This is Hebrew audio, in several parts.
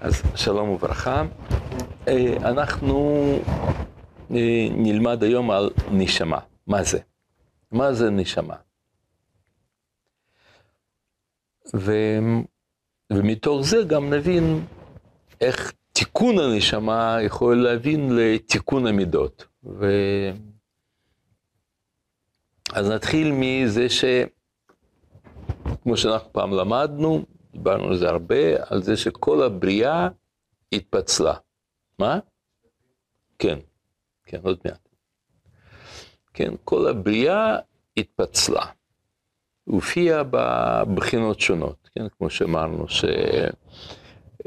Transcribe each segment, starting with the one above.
אז שלום וברכה. אה, אנחנו אה, נלמד היום על נשמה. מה זה? מה זה נשמה? ו... ומתוך זה גם נבין איך תיקון הנשמה יכול להבין לתיקון המידות. ו... אז נתחיל מזה ש... כמו שאנחנו פעם למדנו, דיברנו על זה הרבה, על זה שכל הבריאה התפצלה. מה? כן, כן, עוד מעט. כן, כל הבריאה התפצלה. הופיע בבחינות שונות, כן, כמו שאמרנו, ש...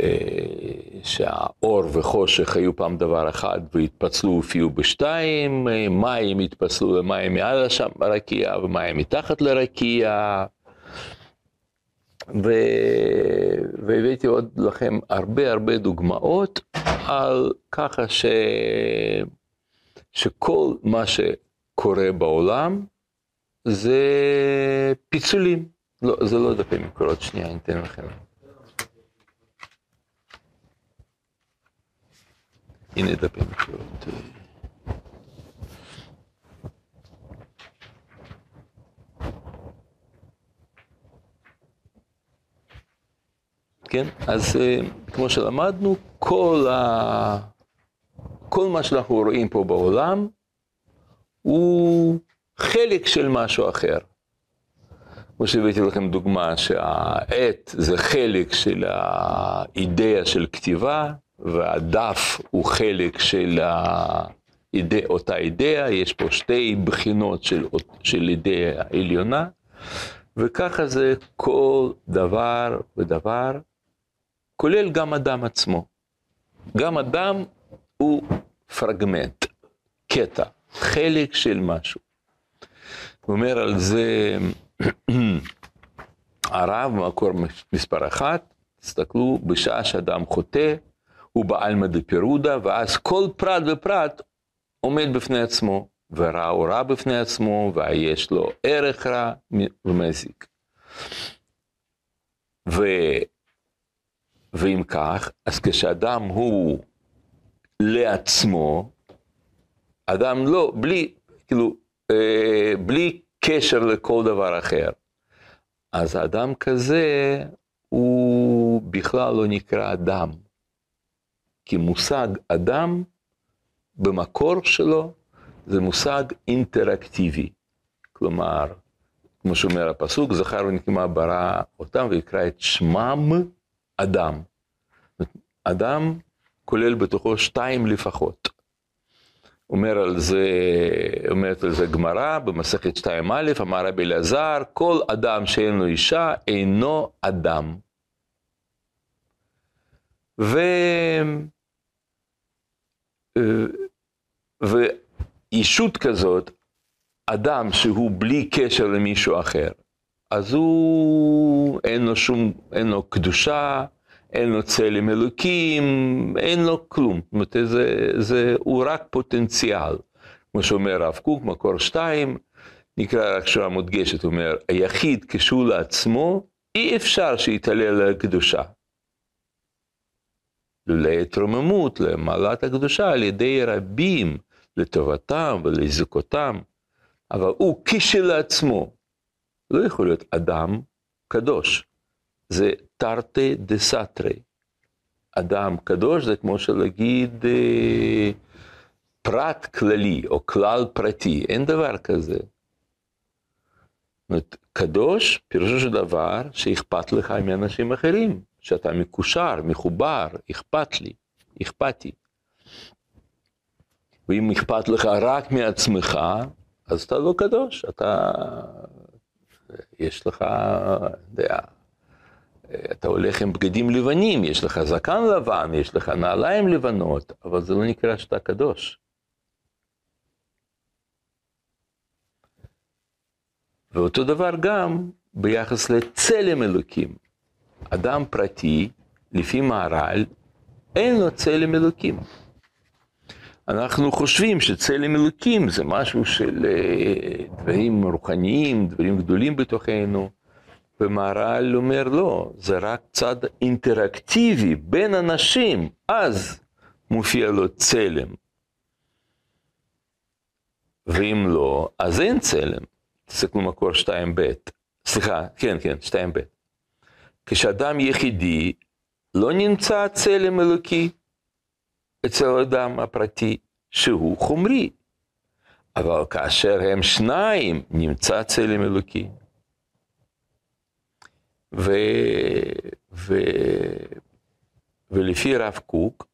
אה, שהאור וחושך היו פעם דבר אחד והתפצלו, הופיעו בשתיים, אה, מים התפצלו למים מעל הרקיע ומים מתחת לרקיע. ו... והבאתי עוד לכם הרבה הרבה דוגמאות על ככה ש... שכל מה שקורה בעולם זה פיצולים. לא, זה לא דפי מקורות, שנייה, אני אתן לכם. הנה דפי מקורות. כן? אז אה, כמו שלמדנו, כל, ה... כל מה שאנחנו רואים פה בעולם הוא חלק של משהו אחר. כמו שהבאתי לכם דוגמה שהעט זה חלק של האידאה של כתיבה, והדף הוא חלק של האידאה, אותה אידאה, יש פה שתי בחינות של, של אידאה עליונה, וככה זה כל דבר ודבר כולל גם אדם עצמו. גם אדם הוא פרגמנט, קטע, חלק של משהו. הוא אומר על זה הרב, מקור מספר אחת, תסתכלו, בשעה שאדם חוטא, הוא בעלמא דפירודה, ואז כל פרט ופרט עומד בפני עצמו, ורע הוא רע בפני עצמו, ויש לו ערך רע ומזיק. ו... ואם כך, אז כשאדם הוא לעצמו, אדם לא, בלי, כאילו, אה, בלי קשר לכל דבר אחר, אז האדם כזה, הוא בכלל לא נקרא אדם. כי מושג אדם, במקור שלו, זה מושג אינטראקטיבי. כלומר, כמו שאומר הפסוק, זכר ונקמה ברא אותם ויקרא את שמם אדם. אדם כולל בתוכו שתיים לפחות. אומר על זה, אומרת על זה גמרא במסכת 2א, אמר רבי אלעזר, כל אדם שאין לו אישה אינו אדם. ו... ואישות כזאת, אדם שהוא בלי קשר למישהו אחר, אז הוא, אין לו שום, אין לו קדושה, אין לו צלם אלוקים, אין לו כלום. זאת אומרת, זה, זה, הוא רק פוטנציאל. כמו שאומר הרב קוק, מקור שתיים, נקרא רק שורה מודגשת, הוא אומר, היחיד כשהוא לעצמו, אי אפשר שיתעלל על הקדושה. להתרוממות, למעלת הקדושה, על ידי רבים, לטובתם ולזכותם, אבל הוא כשלעצמו, לא יכול להיות אדם קדוש. זה תרתי דה סתרי. אדם קדוש זה כמו שלהגיד אה, פרט כללי או כלל פרטי, אין דבר כזה. קדוש, פירושו של דבר שאכפת לך מאנשים אחרים, שאתה מקושר, מחובר, אכפת לי, אכפתי. ואם אכפת לך רק מעצמך, אז אתה לא קדוש, אתה, יש לך, יודע, אתה הולך עם בגדים לבנים, יש לך זקן לבן, יש לך נעליים לבנות, אבל זה לא נקרא שאתה קדוש. ואותו דבר גם ביחס לצלם אלוקים. אדם פרטי, לפי מהר"ל, אין לו צלם אלוקים. אנחנו חושבים שצלם אלוקים זה משהו של אה, דברים רוחניים, דברים גדולים בתוכנו, ומהר"ל אומר לא, זה רק צד אינטראקטיבי בין אנשים, אז מופיע לו צלם. ואם לא, אז אין צלם. תסתכלו מקור 2ב. סליחה, כן, כן, 2ב. כשאדם יחידי, לא נמצא צלם אלוקי אצל האדם הפרטי, שהוא חומרי. אבל כאשר הם שניים, נמצא צלם אלוקי. ו... ו... ולפי רב קוק,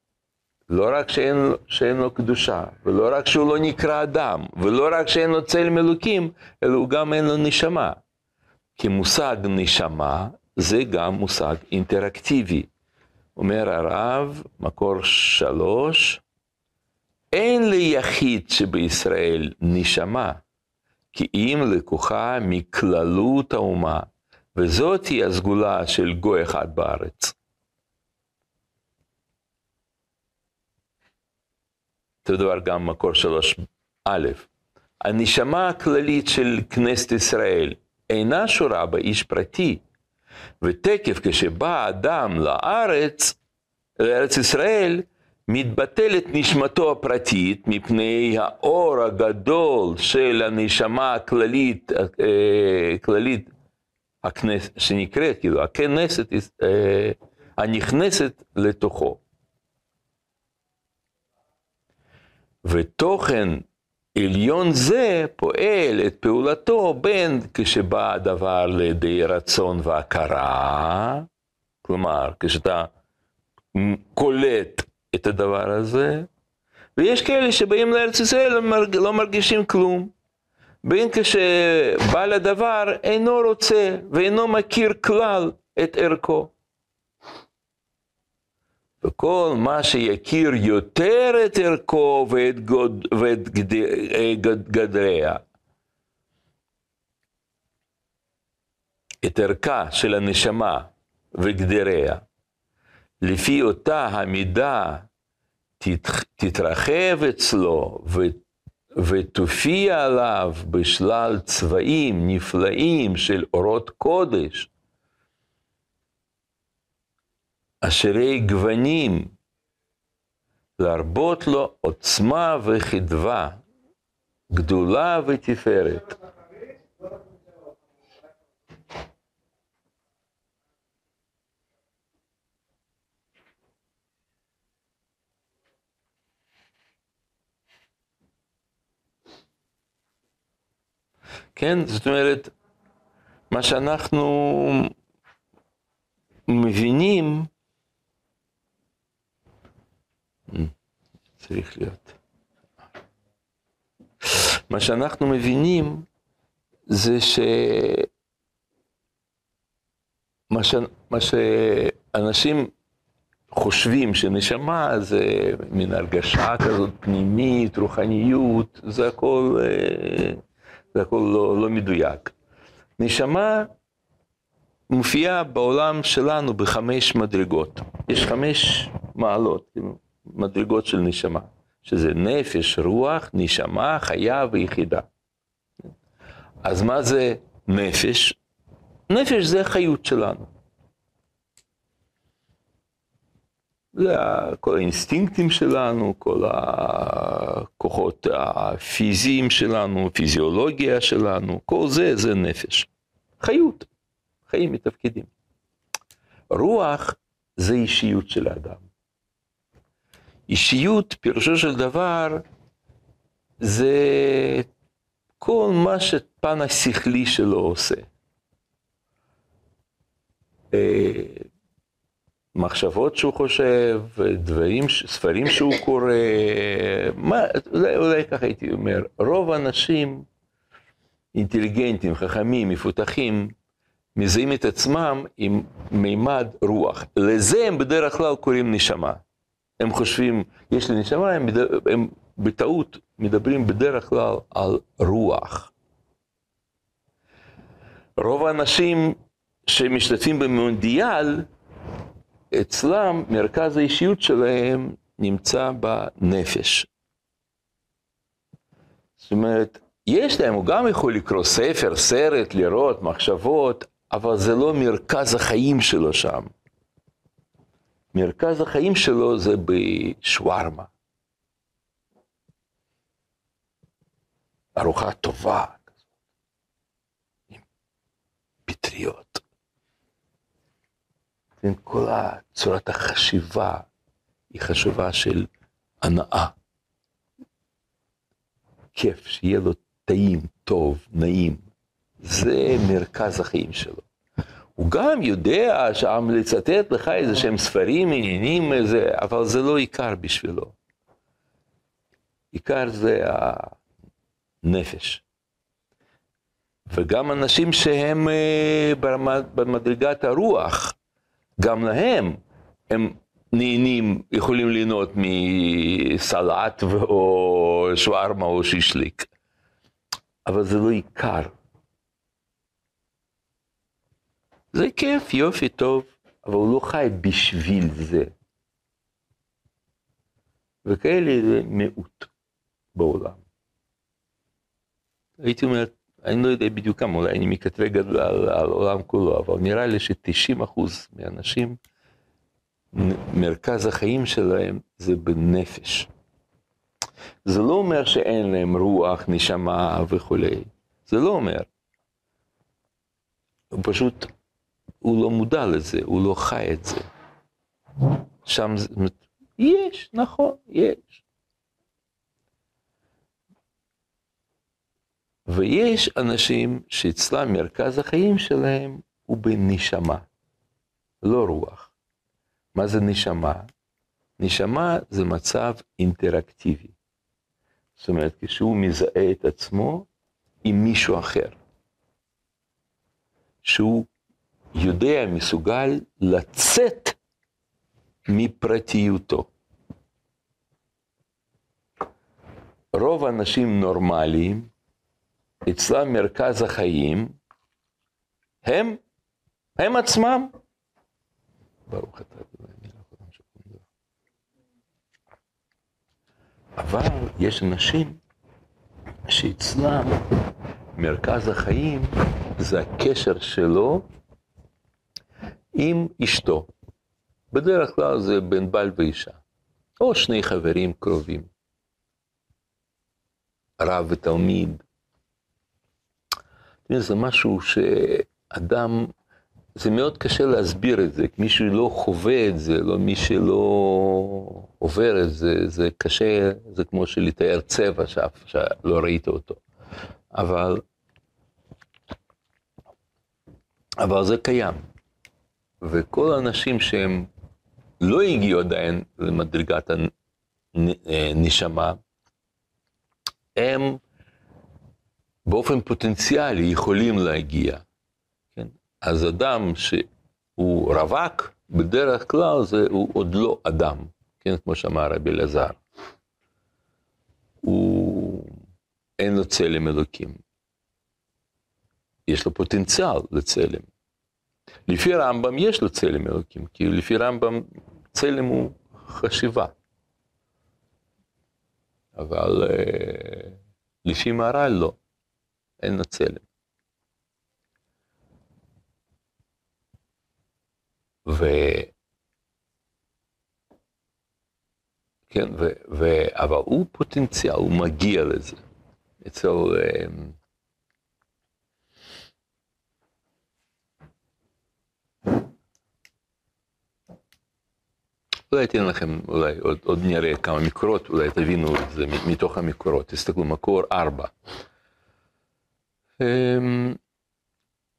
לא רק שאין, שאין לו קדושה, ולא רק שהוא לא נקרא אדם, ולא רק שאין לו צלם אלוקים, אלא הוא גם אין לו נשמה. כי מושג נשמה זה גם מושג אינטראקטיבי. אומר הרב, מקור שלוש, אין ליחיד שבישראל נשמה, כי אם לקוחה מכללות האומה, וזאת היא הסגולה של גוי אחד בארץ. אותו דבר גם מקור שלוש א', הנשמה הכללית של כנסת ישראל אינה שורה באיש פרטי, ותקף כשבא אדם לארץ, לארץ ישראל, מתבטלת נשמתו הפרטית מפני האור הגדול של הנשמה הכללית, אה, כללית הכנסת, שנקראת, כאילו, הכנסת אה, הנכנסת לתוכו. ותוכן עליון זה פועל את פעולתו בין כשבא הדבר לידי רצון והכרה, כלומר, כשאתה קולט את הדבר הזה, ויש כאלה שבאים לארץ ישראל לא מרגישים כלום. בין כשבעל הדבר אינו רוצה ואינו מכיר כלל את ערכו. וכל מה שיכיר יותר את ערכו ואת, גוד, ואת גד, גד, גדריה, את ערכה של הנשמה וגדריה, לפי אותה המידה תת, תתרחב אצלו ותופיע עליו בשלל צבעים נפלאים של אורות קודש, אשרי גוונים, להרבות לו עוצמה וחדווה, גדולה ותפארת. כן, זאת אומרת, מה שאנחנו מבינים, צריך להיות. מה שאנחנו מבינים זה ש... מה, ש... מה שאנשים חושבים שנשמה זה מין הרגשה כזאת פנימית, רוחניות, זה הכל, אה, זה הכל לא, לא מדויק. נשמה מופיעה בעולם שלנו בחמש מדרגות. יש חמש מעלות, כאילו, מדרגות של נשמה, שזה נפש, רוח, נשמה, חיה ויחידה. אז מה זה נפש? נפש זה החיות שלנו. זה כל האינסטינקטים שלנו, כל הכוחות הפיזיים שלנו, פיזיולוגיה שלנו, כל זה, זה נפש. חיות, חיים מתפקידים. רוח זה אישיות של האדם. אישיות, פירושו של דבר, זה כל מה שפן השכלי שלו עושה. אה, מחשבות שהוא חושב, דברים, ספרים שהוא קורא, מה, אולי, אולי ככה הייתי אומר, רוב האנשים אינטליגנטים, חכמים, מפותחים, מזהים את עצמם עם מימד רוח. לזה הם בדרך כלל קוראים נשמה. הם חושבים, יש לי נשמה, הם, הם בטעות מדברים בדרך כלל על רוח. רוב האנשים שמשתתפים במונדיאל, אצלם מרכז האישיות שלהם נמצא בנפש. זאת אומרת, יש להם, הוא גם יכול לקרוא ספר, סרט, לראות, מחשבות, אבל זה לא מרכז החיים שלו שם. מרכז החיים שלו זה בשווארמה. ארוחה טובה, עם פטריות. כל צורת החשיבה היא חשיבה של הנאה. כיף, שיהיה לו טעים, טוב, נעים. זה מרכז החיים שלו. הוא גם יודע שם לצטט לך איזה שהם ספרים, עניינים, איזה, אבל זה לא עיקר בשבילו. עיקר זה הנפש. וגם אנשים שהם אה, במדרגת הרוח, גם להם, הם נהנים, יכולים ליהנות מסלט או שווארמה או שישליק. אבל זה לא עיקר. זה כיף, יופי, טוב, אבל הוא לא חי בשביל זה. וכאלה זה מיעוט בעולם. הייתי אומר, אני לא יודע בדיוק כמה, אולי אני מקטרג על, על, על העולם כולו, אבל נראה לי ש-90% מהאנשים, מרכז החיים שלהם זה בנפש. זה לא אומר שאין להם רוח, נשמה וכולי, זה לא אומר. הוא פשוט הוא לא מודע לזה, הוא לא חי את זה. שם זה, יש, נכון, יש. ויש אנשים שאצלם מרכז החיים שלהם הוא בנשמה, לא רוח. מה זה נשמה? נשמה זה מצב אינטראקטיבי. זאת אומרת, כשהוא מזהה את עצמו עם מישהו אחר, שהוא יודע, מסוגל לצאת מפרטיותו. רוב האנשים נורמליים, אצלם מרכז החיים, הם, הם עצמם. ברוך אתה אבל יש אנשים שאצלם מרכז החיים זה הקשר שלו עם אשתו. בדרך כלל זה בין בעל ואישה, או שני חברים קרובים, רב ותלמיד. זה משהו שאדם, זה מאוד קשה להסביר את זה, מי שלא חווה את זה, לא מי שלא עובר את זה, זה קשה, זה כמו שלתאר צבע שאף, שלא ראית אותו. אבל, אבל זה קיים. וכל האנשים שהם לא הגיעו עדיין למדרגת הנשמה, הם באופן פוטנציאלי יכולים להגיע. כן? אז אדם שהוא רווק, בדרך כלל זה, הוא עוד לא אדם, כן? כמו שאמר רבי אלעזר. הוא, אין לו צלם אלוקים. יש לו פוטנציאל לצלם. לפי רמב"ם יש לו צלם אלוקים, כי לפי רמב"ם צלם הוא חשיבה. אבל אה, לפי מהר"ל לא, אין לו צלם. ו... כן, ו... ו... אבל הוא פוטנציאל, הוא מגיע לזה. אצל... אולי אתן לכם, אולי עוד, עוד נראה כמה מקורות, אולי תבינו את זה מתוך המקורות. תסתכלו, מקור ארבע. אמ,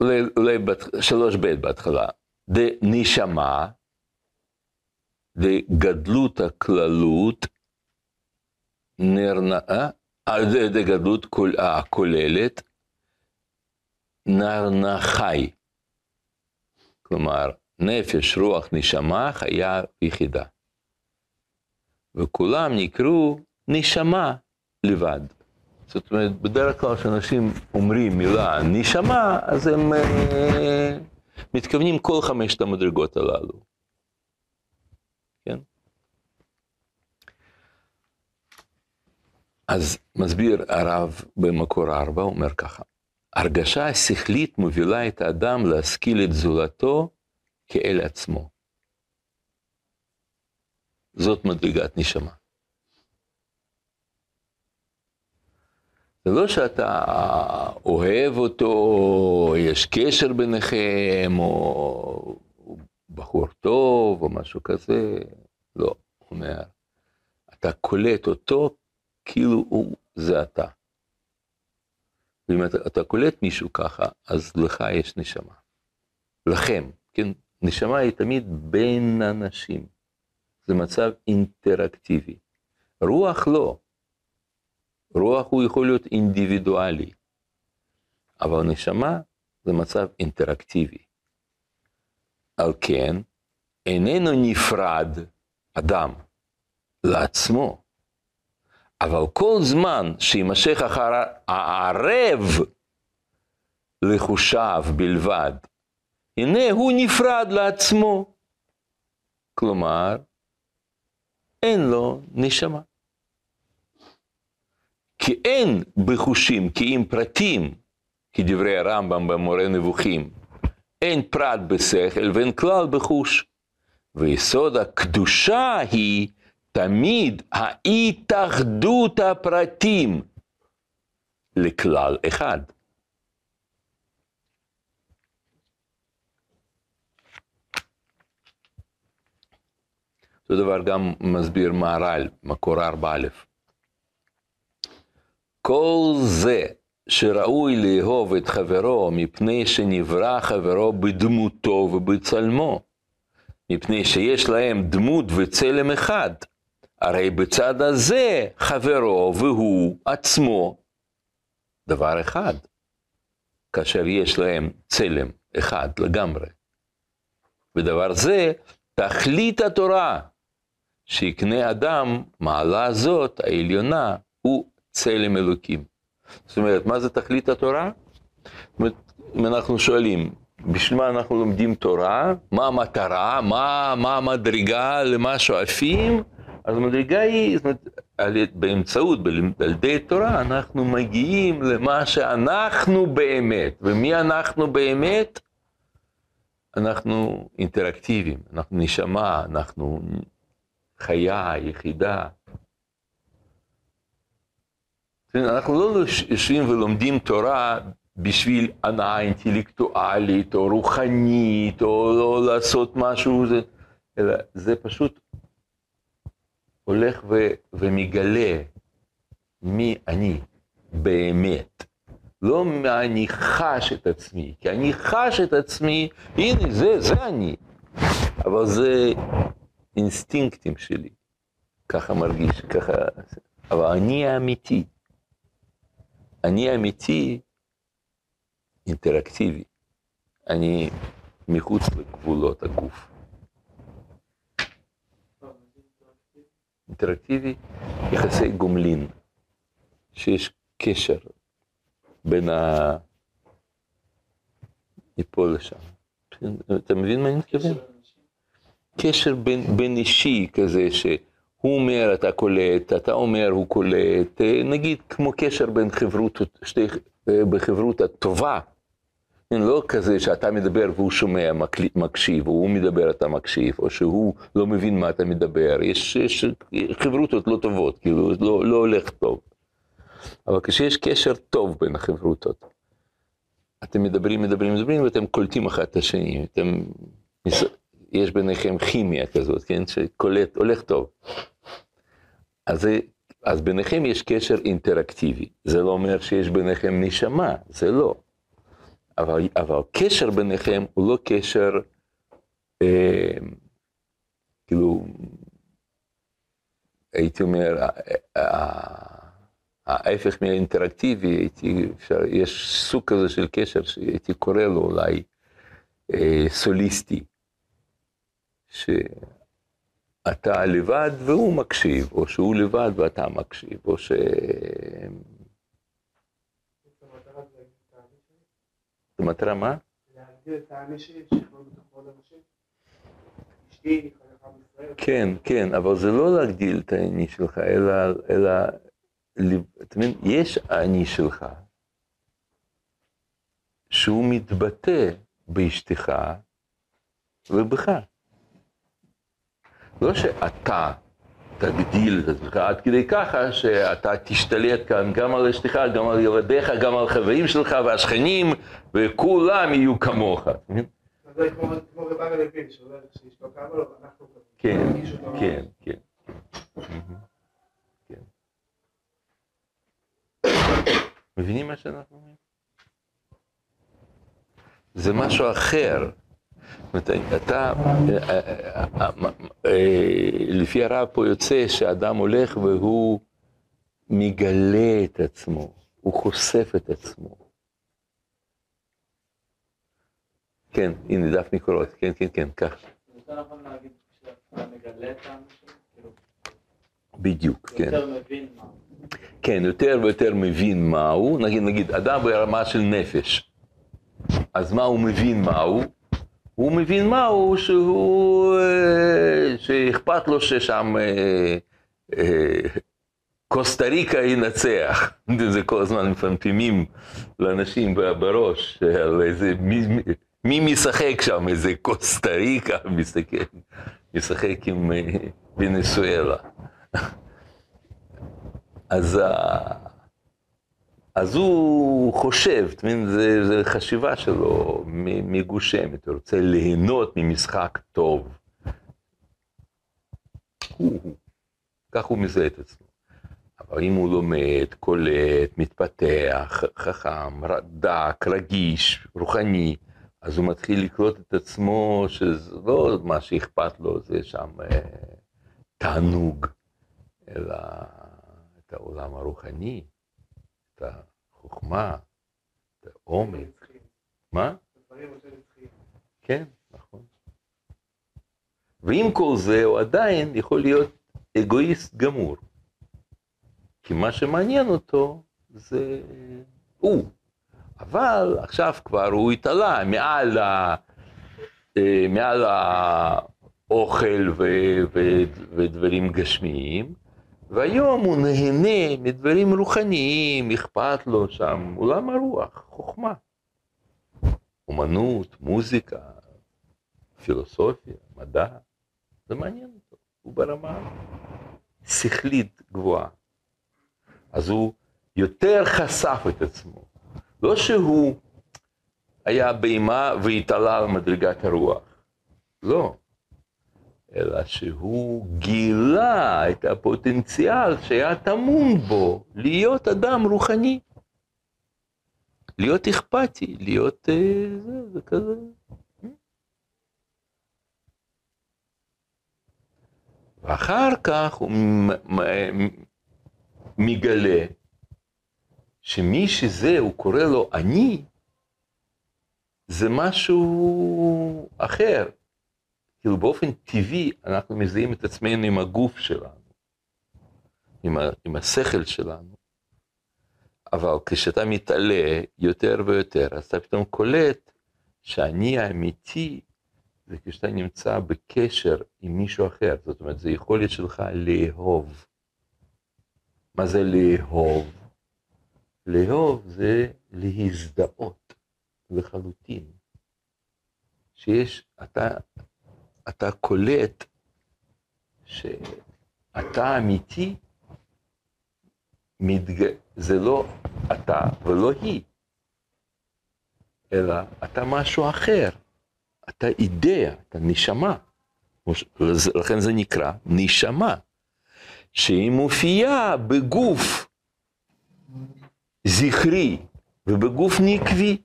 אולי, אולי שלוש ב' בהתחלה. דנשמה, דגדלות הכללות, נרנאה, דגדלות הכוללת, נרנחי. כלומר, נפש, רוח, נשמה, חיה ויחידה. וכולם נקראו נשמה לבד. זאת אומרת, בדרך כלל כשאנשים אומרים מילה נשמה, אז הם uh, מתכוונים כל חמשת המדרגות הללו. כן? אז מסביר הרב במקור ארבע, אומר ככה, הרגשה השכלית מובילה את האדם להשכיל את זולתו כאל עצמו. זאת מדרגת נשמה. זה לא שאתה אוהב אותו, יש קשר ביניכם, או בחור טוב, או משהו כזה, לא, הוא אומר, אתה קולט אותו כאילו הוא זה אתה. ואם אתה, אתה קולט מישהו ככה, אז לך יש נשמה. לכם, כן? נשמה היא תמיד בין אנשים. זה מצב אינטראקטיבי. רוח לא. רוח הוא יכול להיות אינדיבידואלי, אבל נשמה זה מצב אינטראקטיבי. על כן, איננו נפרד אדם לעצמו, אבל כל זמן שיימשך אחר הערב לחושיו בלבד, הנה הוא נפרד לעצמו. כלומר, אין לו נשמה. כי אין בחושים, כי אם פרטים, כדברי הרמב"ם במורה נבוכים, אין פרט בשכל ואין כלל בחוש. ויסוד הקדושה היא תמיד ההתאחדות הפרטים לכלל אחד. אותו דבר גם מסביר מהר"ל, מקור 4א. כל זה שראוי לאהוב את חברו מפני שנברא חברו בדמותו ובצלמו, מפני שיש להם דמות וצלם אחד, הרי בצד הזה חברו והוא עצמו דבר אחד, כאשר יש להם צלם אחד לגמרי. ודבר זה תכלית התורה, שיקנה אדם מעלה זאת העליונה הוא צלם אלוקים. זאת אומרת, מה זה תכלית התורה? זאת אומרת, אם אנחנו שואלים, בשביל מה אנחנו לומדים תורה, מה המטרה, מה, מה המדרגה, למה שואפים, אז המדרגה היא, זאת אומרת, באמצעות, על ידי תורה, אנחנו מגיעים למה שאנחנו באמת. ומי אנחנו באמת? אנחנו אינטראקטיביים, אנחנו נשמה, אנחנו חיה, יחידה. אנחנו לא יושבים ולומדים תורה בשביל הנאה אינטלקטואלית או רוחנית או לא לעשות משהו, אלא זה פשוט הולך ו, ומגלה מי אני באמת. לא מה אני חש את עצמי, כי אני חש את עצמי, הנה זה, זה אני. אבל זה אינסטינקטים שלי, ככה מרגיש, ככה, אבל אני האמיתי. אני אמיתי, אינטראקטיבי. אני מחוץ לגבולות הגוף. אינטראקטיבי, יחסי גומלין, שיש קשר בין ה... מפה לשם. אתה מבין מה אני מתכוון? קשר בין, בין אישי כזה, שהוא אומר, אתה קולט, אתה אומר, הוא קולט, אה, נגיד כמו קשר בין חברות, שתי, אה, בחברות הטובה, לא כזה שאתה מדבר והוא שומע, מקשיב, או הוא מדבר, אתה מקשיב, או שהוא לא מבין מה אתה מדבר, יש, יש חברותות לא טובות, כאילו, לא, לא הולך טוב. אבל כשיש קשר טוב בין החברותות, אתם מדברים, מדברים, מדברים, ואתם קולטים אחד את השני, אתם יש ביניכם כימיה כזאת, כן, שקולט, הולך טוב. אז, אז ביניכם יש קשר אינטראקטיבי. זה לא אומר שיש ביניכם נשמה, זה לא. אבל, אבל קשר ביניכם הוא לא קשר, אה, כאילו, הייתי אומר, ההפך מהאינטראקטיבי, הייתי, אפשר, יש סוג כזה של קשר שהייתי קורא לו אולי אה, סוליסטי. שאתה לבד והוא מקשיב, או שהוא לבד ואתה מקשיב, או ש... המטרה מה? כן, כן, אבל זה לא להגדיל את האני שלך, אלא, אלא, אתה מבין, יש אני שלך, שהוא מתבטא באשתך ובך. לא שאתה תגדיל את עצמך עד כדי ככה שאתה תשתלט כאן גם על אשתך, גם על ילדיך, גם על חברים שלך והשכנים, וכולם יהיו כמוך. זה כמו רב אריה לוין, שאומר שאשתו קמה לו ואנחנו כן, כן, כן. כן. מבינים מה שאנחנו אומרים? זה משהו אחר. זאת אומרת, אתה, לפי הרב פה יוצא שאדם הולך והוא מגלה את עצמו, הוא חושף את עצמו. כן, הנה דף מקורות, כן, כן, כן, כך. יותר נכון להגיד שאתה מגלה את האנשים, כאילו, בדיוק, כן. יותר מבין מה. כן, יותר ויותר מבין מהו, נגיד, נגיד, אדם ברמה של נפש, אז מה הוא מבין מהו? הוא מבין מהו שהוא, אה, שאכפת לו ששם אה, אה, קוסטה ריקה ינצח. זה כל הזמן מפמפמים לאנשים בראש, על איזה, מי, מי- משחק שם, איזה קוסטה ריקה משחק, משחק עם ונסואלה. אז, אז הוא חושב, זה חשיבה שלו מגושמת, הוא רוצה ליהנות ממשחק טוב. כך הוא מזהה את עצמו. אבל אם הוא לומד, קולט, מתפתח, חכם, דק, רגיש, רוחני, אז הוא מתחיל לקלוט את עצמו שזה לא מה שאכפת לו, זה שם אה, תענוג, אלא את העולם הרוחני, את החוכמה, את העומק. מה? כן, נכון. ועם כל זה הוא עדיין יכול להיות אגואיסט גמור. כי מה שמעניין אותו זה הוא. אבל עכשיו כבר הוא התעלה מעל, ה, אה, מעל האוכל ו, ו, ודברים גשמיים, והיום הוא נהנה מדברים רוחניים, אכפת לו שם עולם הרוח, חוכמה. אומנות, מוזיקה, פילוסופיה, מדע, זה מעניין אותו, הוא ברמה שכלית גבוהה. אז הוא יותר חשף את עצמו. לא שהוא היה בהמה והתעלה על מדרגת הרוח, לא. אלא שהוא גילה את הפוטנציאל שהיה טמון בו להיות אדם רוחני. להיות אכפתי, להיות אה, זה, זה כזה. ואחר כך הוא מגלה שמי שזה, הוא קורא לו אני, זה משהו אחר. כאילו באופן טבעי אנחנו מזהים את עצמנו עם הגוף שלנו, עם, ה, עם השכל שלנו. אבל כשאתה מתעלה יותר ויותר, אז אתה פתאום קולט שאני האמיתי זה כשאתה נמצא בקשר עם מישהו אחר. זאת אומרת, זו יכולת שלך לאהוב. מה זה לאהוב? לאהוב זה להזדהות לחלוטין. שיש, אתה, אתה קולט שאתה אמיתי, מתג... זה לא אתה ולא היא, אלא אתה משהו אחר. אתה אידאה, אתה נשמה. לכן זה נקרא נשמה, שהיא מופיעה בגוף זכרי ובגוף נקבי.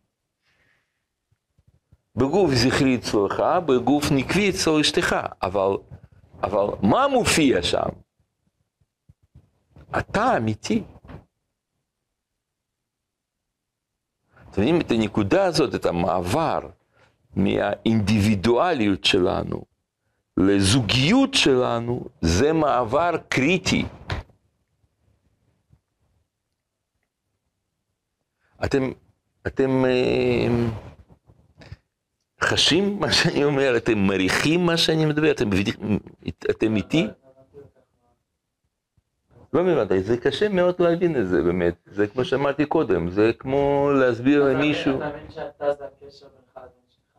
בגוף זכרי אצלך, בגוף נקבי אצל אשתך, אבל, אבל מה מופיע שם? אתה אמיתי. אתם יודעים את הנקודה הזאת, את המעבר מהאינדיבידואליות שלנו לזוגיות שלנו, זה מעבר קריטי. אתם, אתם אה, חשים מה שאני אומר? אתם מריחים מה שאני מדבר? אתם, אתם איתי? לא מבין, זה קשה מאוד להבין את זה באמת, זה כמו שאמרתי קודם, זה כמו להסביר למישהו. אתה מבין שאתה זה הקשר בינך לבין שלך?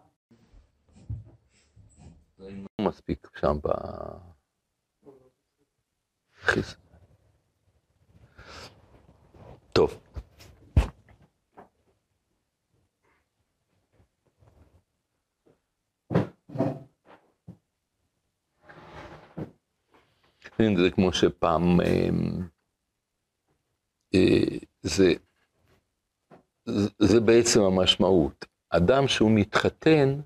לא מספיק שם ב... טוב. זה כמו שפעם, אמ, אה, זה, זה- בעצם המשמעות. אדם שהוא מתחתן,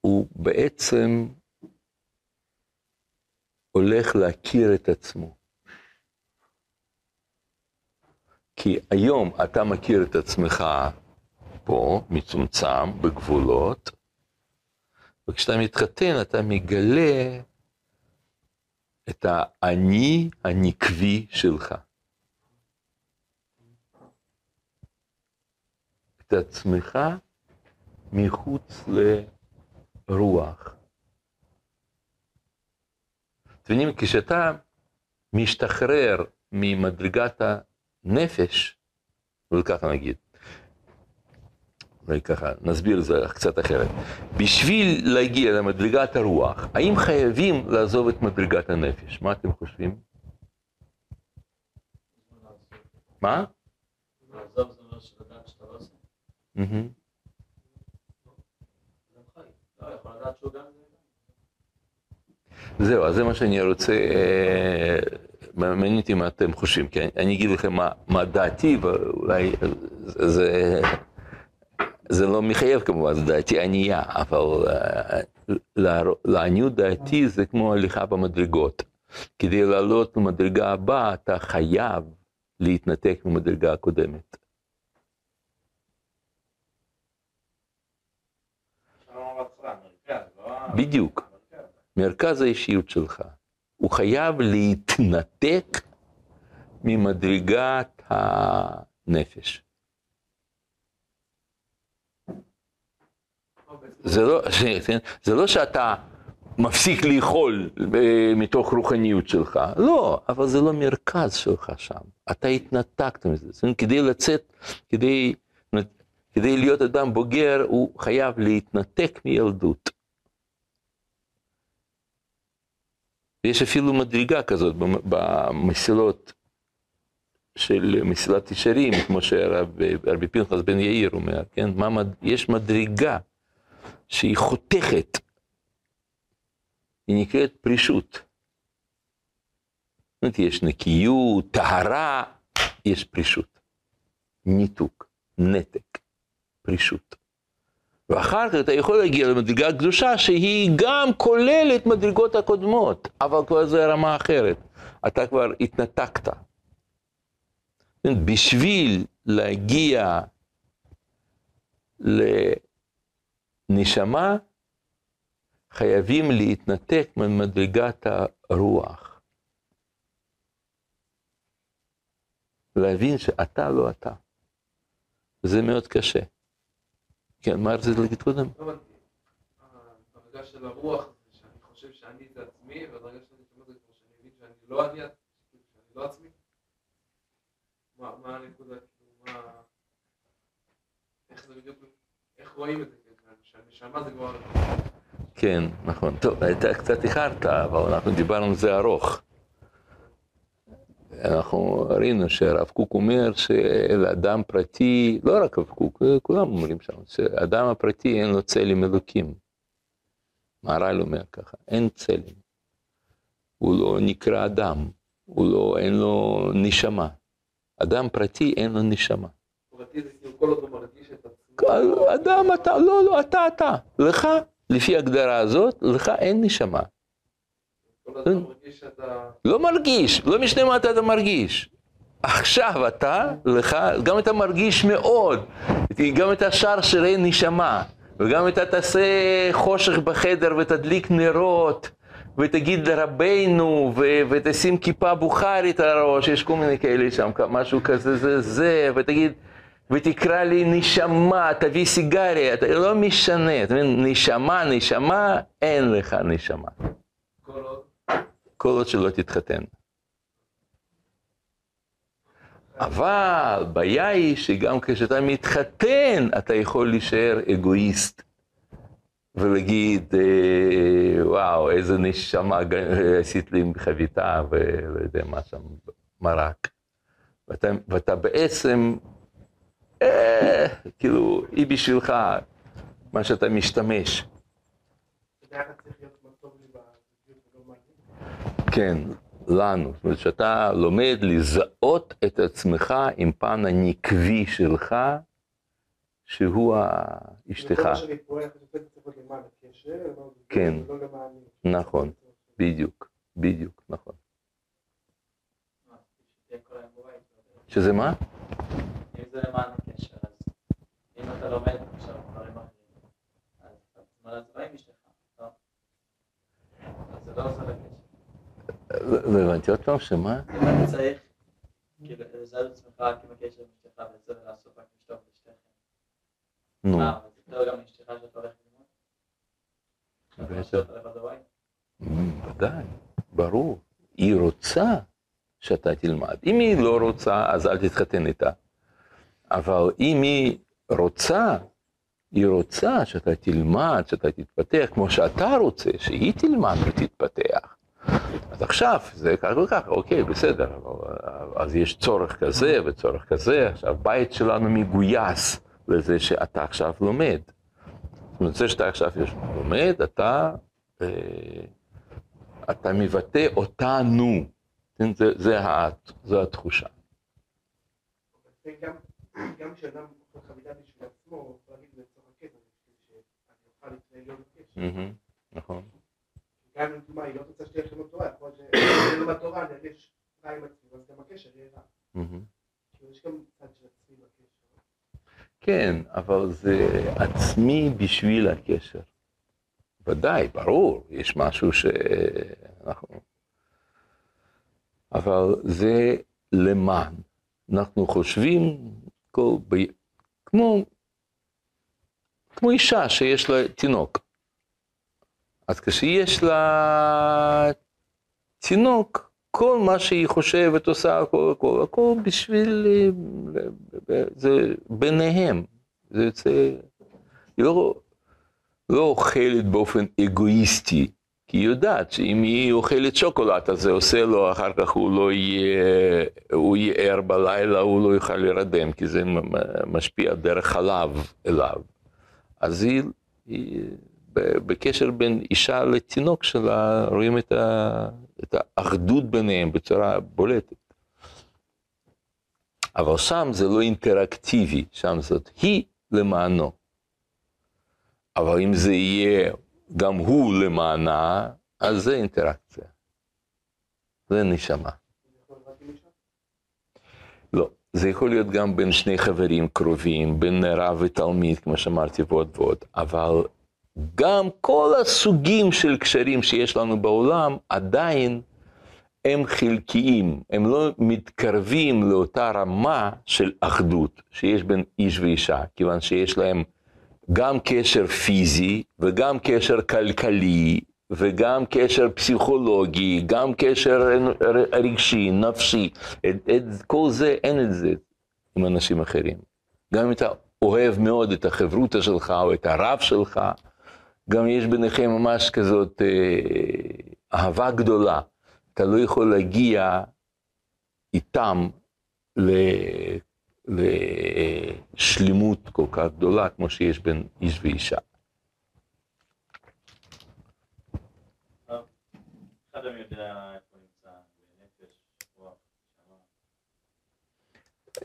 הוא בעצם הולך להכיר את עצמו. כי היום אתה מכיר את עצמך פה, מצומצם, בגבולות, וכשאתה מתחתן אתה מגלה את האני הנקבי שלך. את עצמך מחוץ לרוח. אתם מבינים, כשאתה משתחרר ממדרגת הנפש, וככה נגיד, ככה, נסביר את זה קצת אחרת. בשביל להגיע למדרגת הרוח, האם חייבים לעזוב את מדרגת הנפש? מה אתם חושבים? מה? לא. לא. זהו, אז זה מה שאני רוצה, אה, מעניין אותי מה אתם חושבים, כי אני, אגיד לכם מה דעתי, ואולי זה, זה לא מחייב כמובן, זו דעתי ענייה, אבל אה, לעניות דעתי זה כמו הליכה במדרגות. כדי לעלות למדרגה הבאה, אתה חייב להתנתק ממדרגה הקודמת. בדיוק. מרכז האישיות שלך. הוא חייב להתנתק ממדרגת הנפש. זה לא, ש- כן? זה לא שאתה מפסיק לאכול אה, מתוך רוחניות שלך, לא, אבל זה לא מרכז שלך שם. אתה התנתקת מזה. זאת אומרת, כדי לצאת, כדי, כדי להיות אדם בוגר, הוא חייב להתנתק מילדות. ויש אפילו מדרגה כזאת במ- במסילות של מסילת ישרים, כמו שרבי פנחס בן יאיר אומר, כן? מד- יש מדרגה שהיא חותכת, היא נקראת פרישות. זאת אומרת, יש נקיות, טהרה, יש פרישות. ניתוק, נתק, פרישות. ואחר כך אתה יכול להגיע למדרגה קדושה שהיא גם כוללת מדרגות הקודמות, אבל כבר זה רמה אחרת. אתה כבר התנתקת. בשביל להגיע לנשמה, חייבים להתנתק ממדרגת הרוח. להבין שאתה לא אתה. זה מאוד קשה. כן, מה רצית להגיד קודם? לא. הדרגה של הרוח שאני חושב שאני זה עצמי, והדרגה של הנשמה זה כמו שאני מבין שאני לא אני, לא עצמי. מה הנקודה, כאילו. איך זה בדיוק, איך רואים את זה, כן, נכון. טוב, אתה קצת איחרת, אבל אנחנו דיברנו על זה ארוך. אנחנו ראינו שהרב קוק אומר שלאדם פרטי, לא רק הרב קוק, כולם אומרים שם, שאדם הפרטי אין לו צלם אלוקים. מהר"ל אומר ככה, אין צלם. הוא לא נקרא אדם, הוא לא, אין לו נשמה. אדם פרטי אין לו נשמה. פרטי זה כאילו כל עוד הוא מרגיש את עצמו. אדם אתה, לא, לא, אתה, אתה. לך, לפי ההגדרה הזאת, לך אין נשמה. לא מרגיש, לא משנה מה אתה מרגיש. עכשיו אתה, לך, גם אתה מרגיש מאוד, גם את השאר שירי נשמה, וגם אתה תעשה חושך בחדר ותדליק נרות, ותגיד לרבנו, ו- ותשים כיפה בוכרית על הראש, יש כל מיני כאלה שם, משהו כזה, זה, זה, ותגיד, ותקרא לי נשמה, תביא סיגריה, אתה לא משנה, אתה מבין, נשמה, נשמה, אין לך נשמה. כל עוד... כל עוד שלא תתחתן. אבל הבעיה היא שגם כשאתה מתחתן, אתה יכול להישאר אגואיסט. ולהגיד, אה, וואו, איזה נשמה עשית לי עם חביתה ולא יודע מה שם, מרק. ואתה, ואתה בעצם, אה, כאילו, היא בשבילך, מה שאתה משתמש. כן, לנו. זאת אומרת, שאתה לומד לזהות את עצמך עם פן הנקבי שלך, שהוא אשתך. הזוגיות, כן. למען... נכון. בדיוק, בדיוק, נכון. לא יודע. שזה מה? זה למען הקשר, אז אם אתה לומד עכשיו דברים אחרים, אז אתה הצבא עם אשתך, לא? אז זה לא עושה לקשר. לא הבנתי עוד פעם, שמה? אם אתה צריך, כאילו, לזהות את עצמך רק עם הקשר אשתך וזה ולעשות רק לשטוף לשתיכם. נו, אה, אבל זה גם לאשתך שאתה הולך ללמוד? ודאי, ברור. היא רוצה שאתה תלמד. אם היא לא רוצה, אז אל תתחתן איתה. אבל אם היא רוצה, היא רוצה שאתה תלמד, שאתה תתפתח, כמו שאתה רוצה, שהיא תלמד ותתפתח. אז עכשיו זה כך וכך, אוקיי, בסדר, אז יש צורך כזה וצורך כזה, עכשיו בית שלנו מגויס לזה שאתה עכשיו לומד. זאת אומרת, זה שאתה עכשיו לומד, אתה, אה, אתה מבטא אותנו, כן? זה, זה, ה- זו התחושה. גם, כשאדם אוכל חביתה בשביל עצמו, הוא יכול להגיד לצורך הקטע, בשביל שאני אוכל להתנהל יום בקשר. נכון. גם אם היא לא רוצה שתהיה חינוך תורה, יכול להיות שאני לומד תורה, אני ארגיש רע עם עצמי, אז גם הקשר יהיה רע. כאילו יש גם צד של עצמי בקשר. כן, אבל זה עצמי בשביל הקשר. ודאי, ברור, יש משהו שאנחנו... אבל זה למען. אנחנו חושבים כל... ב... כמו... כמו אישה שיש לה תינוק. אז כשיש לה תינוק, כל מה שהיא חושבת, עושה, הכל, הכל, הכל בשביל... אה, זה ביניהם. זה יוצא... היא לא, לא אוכלת באופן אגואיסטי, כי היא יודעת שאם היא אוכלת שוקולד, אז זה עושה לו, אחר כך הוא לא יהיה, הוא יהיה ער בלילה, הוא לא יוכל להירדם, כי זה משפיע דרך חלב אליו. אז היא, היא בקשר בין אישה לתינוק שלה, רואים את, ה, את האחדות ביניהם בצורה בולטת. אבל שם זה לא אינטראקטיבי, שם זאת היא למענו. אבל אם זה יהיה גם הוא למענה, אז זה אינטראקציה. זה נשמה. לא, זה יכול להיות גם בין שני חברים קרובים, בין רב ותלמיד, כמו שאמרתי, ועוד ועוד, אבל גם כל הסוגים של קשרים שיש לנו בעולם, עדיין הם חלקיים, הם לא מתקרבים לאותה רמה של אחדות שיש בין איש ואישה, כיוון שיש להם גם קשר פיזי וגם קשר כלכלי וגם קשר פסיכולוגי, גם קשר רגשי, נפשי, את, את כל זה אין את זה עם אנשים אחרים. גם אם אתה אוהב מאוד את החברותה שלך או את הרב שלך, גם יש ביניכם ממש כזאת אה, אהבה גדולה. אתה לא יכול להגיע איתם. לשלמות כל כך גדולה כמו שיש בין איש ואישה.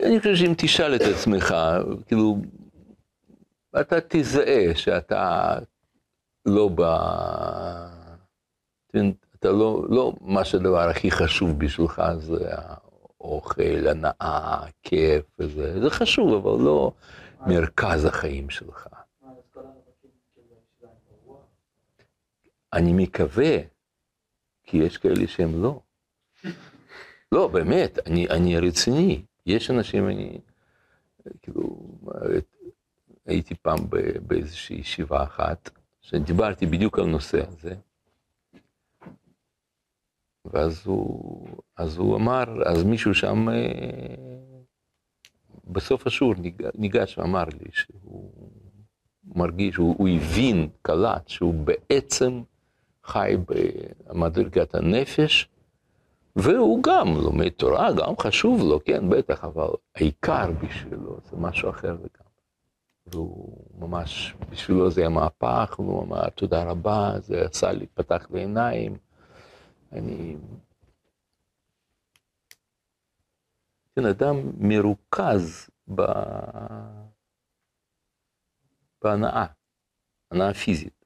אני חושב שאם תשאל את עצמך, כאילו, אתה תזהה שאתה לא ב... אתה לא, לא מה שהדבר הכי חשוב בשבילך זה האוכל, הנאה, כיף וזה, זה חשוב, אבל לא מרכז החיים שלך. אני מקווה, כי יש כאלה שהם לא. לא, באמת, אני, אני רציני. יש אנשים, אני, כאילו, הייתי פעם באיזושהי ישיבה אחת, שדיברתי בדיוק על נושא הזה, ואז הוא, אז הוא אמר, אז מישהו שם אה, בסוף השיעור ניג- ניגש ואמר לי שהוא מרגיש, הוא, הוא הבין, קלט, שהוא בעצם חי במדרגת הנפש, והוא גם לומד תורה, גם חשוב לו, כן, בטח, אבל העיקר בשבילו זה משהו אחר לגמרי. והוא ממש, בשבילו זה היה מהפך, והוא אמר, תודה רבה, זה עשה לי, פתח לי עיניים. אני... כן, אדם מרוכז ב... בהנאה, הנאה פיזית.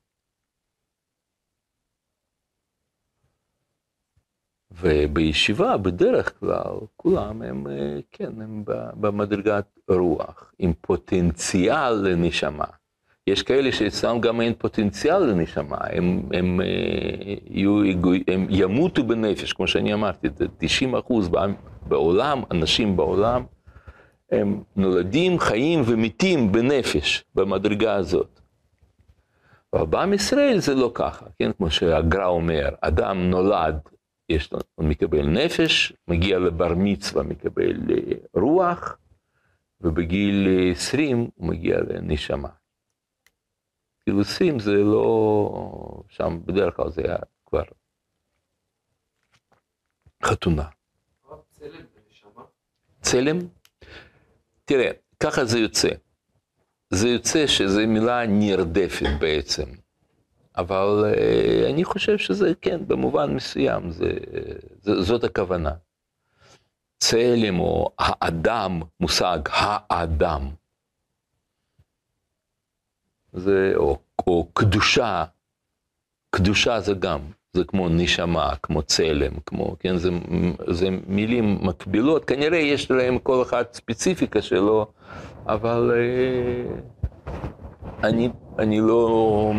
ובישיבה, בדרך כלל, כולם הם, אה, כן, הם במדרגת רוח, עם פוטנציאל לנשמה. יש כאלה שאצלם גם אין פוטנציאל לנשמה, הם, הם, אה, יהיו, הם ימותו בנפש, כמו שאני אמרתי, זה 90 אחוז בעולם, אנשים בעולם, הם נולדים, חיים ומתים בנפש, במדרגה הזאת. אבל בעם ישראל זה לא ככה, כן? כמו שהגר"א אומר, אדם נולד, יש לו, הוא מקבל נפש, מגיע לבר מצווה, מקבל אה, רוח, ובגיל אה, 20 הוא מגיע לנשמה. 20 זה לא, שם בדרך כלל זה היה כבר חתונה. צלם. צלם? תראה, ככה זה יוצא. זה יוצא שזו מילה נרדפת בעצם. אבל אה, אני חושב שזה כן, במובן מסוים, זה, זה, זאת הכוונה. צלם או האדם, מושג האדם. זה, או, או קדושה, קדושה זה גם, זה כמו נשמה, כמו צלם, כמו, כן, זה, זה מילים מקבילות, כנראה יש להם כל אחד ספציפיקה שלו, אבל אה, אני, אני לא,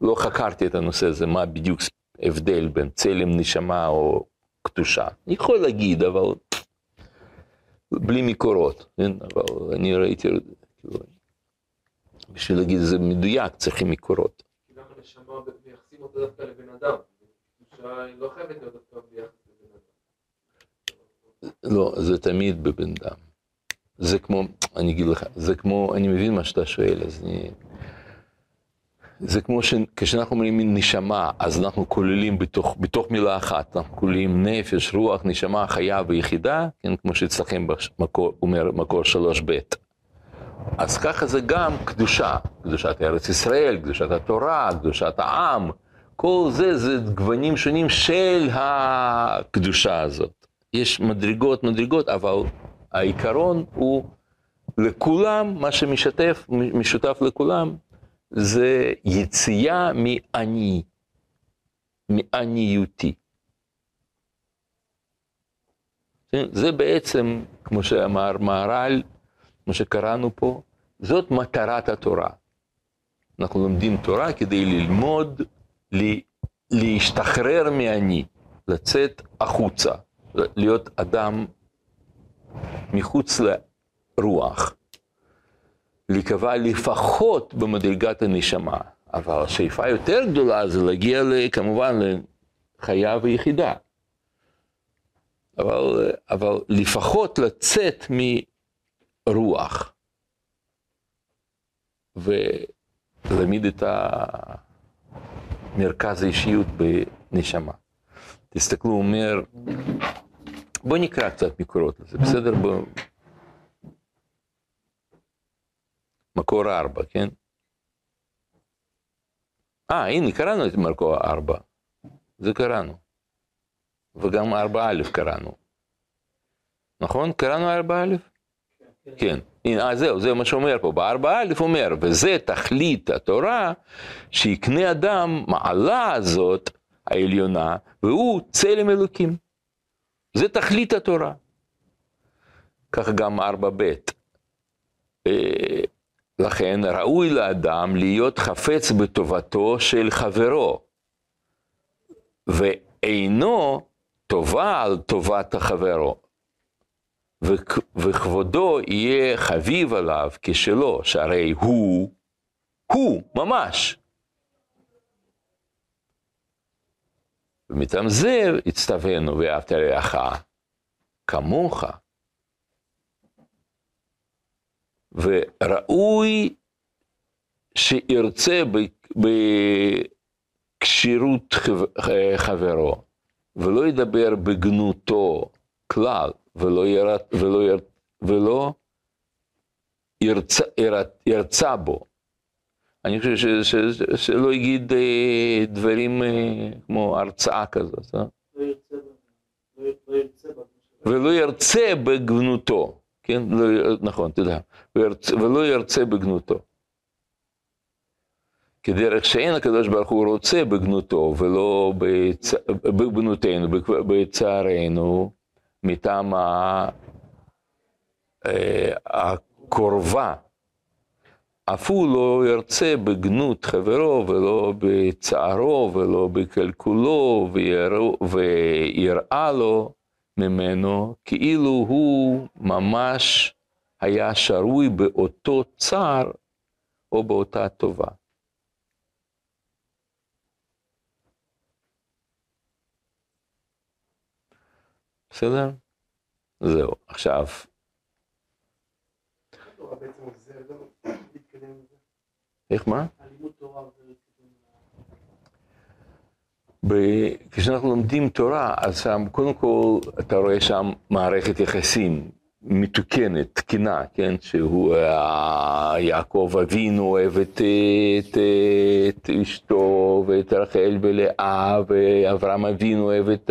לא חקרתי את הנושא הזה, מה בדיוק ההבדל בין צלם, נשמה או קדושה. אני יכול להגיד, אבל בלי מקורות, כן? אבל אני ראיתי, כאילו, בשביל להגיד זה מדויק צריכים מקורות. כי גם הנשמה מייחסים אותה דווקא לבן אדם. קדושה היא לא חייבת להיות דווקא ביחס לבן אדם. לא, זה תמיד בבן אדם. זה כמו, אני אגיד לך, זה כמו, אני מבין מה שאתה שואל, אז אני... זה כמו שכשאנחנו אומרים נשמה, אז אנחנו כוללים בתוך, בתוך מילה אחת, אנחנו כוללים נפש, רוח, נשמה, חיה ויחידה, כן, כמו שאצלכם במקור, אומר מקור שלוש ב'. אז ככה זה גם קדושה, קדושת ארץ ישראל, קדושת התורה, קדושת העם, כל זה זה גוונים שונים של הקדושה הזאת. יש מדרגות, מדרגות, אבל העיקרון הוא לכולם, מה שמשתף, משותף לכולם, זה יציאה מעני, מעניותי. זה בעצם, כמו שאמר מהר"ל, כמו שקראנו פה, זאת מטרת התורה. אנחנו לומדים תורה כדי ללמוד, להשתחרר מעני, לצאת החוצה, להיות אדם מחוץ לרוח. להיקבע לפחות במדרגת הנשמה, אבל השאיפה יותר גדולה זה להגיע כמובן לחיה ויחידה. אבל, אבל לפחות לצאת מרוח ולהעמיד את מרכז האישיות בנשמה. תסתכלו, הוא אומר, בואו נקרא קצת מקורות לזה, בסדר? בוא... מקור ארבע, כן? אה, הנה, קראנו את מקור ארבע. זה קראנו. וגם ארבע א' קראנו. נכון? קראנו ארבע א'? כן. הנה, אה, זהו, זה מה שאומר פה. בארבע א' אומר, וזה תכלית התורה, שיקנה אדם מעלה הזאת, העליונה, והוא צלם אלוקים. זה תכלית התורה. כך גם ארבע ב'. לכן ראוי לאדם להיות חפץ בטובתו של חברו, ואינו טובה על טובת החברו, וכבודו יהיה חביב עליו כשלו, שהרי הוא, הוא ממש. ומטעם זה הצטווינו ואהבת לרעך כמוך. וראוי שירצה בכשירות חב- חברו, ולא ידבר בגנותו כלל, ולא, יר, ולא, יר, ולא ירצה, יר, ירצה בו. אני חושב ש, ש, ש, שלא יגיד אה, דברים אה, כמו הרצאה כזאת, אה? לא לא לא ולא ירצה בגנותו, כן? לא, נכון, תודה. וירצה, ולא ירצה בגנותו. כדרך שאין הקדוש ברוך הוא רוצה בגנותו ולא בצ... בגנותנו, בצערנו, מטעם ה... אה, הקורבה. אף הוא לא ירצה בגנות חברו ולא בצערו ולא בקלקולו ויראה לו ממנו כאילו הוא ממש היה שרוי באותו צער או באותה טובה. בסדר? זהו. עכשיו. איך מה? ב- כשאנחנו לומדים תורה, אז שם, קודם כל, אתה רואה שם מערכת יחסים מתוקנת, תקינה, כן? שהוא, אה, יעקב אבינו אוהב את, את, את אשתו, ואת רחל ולאה, ואברהם אבינו אוהב את,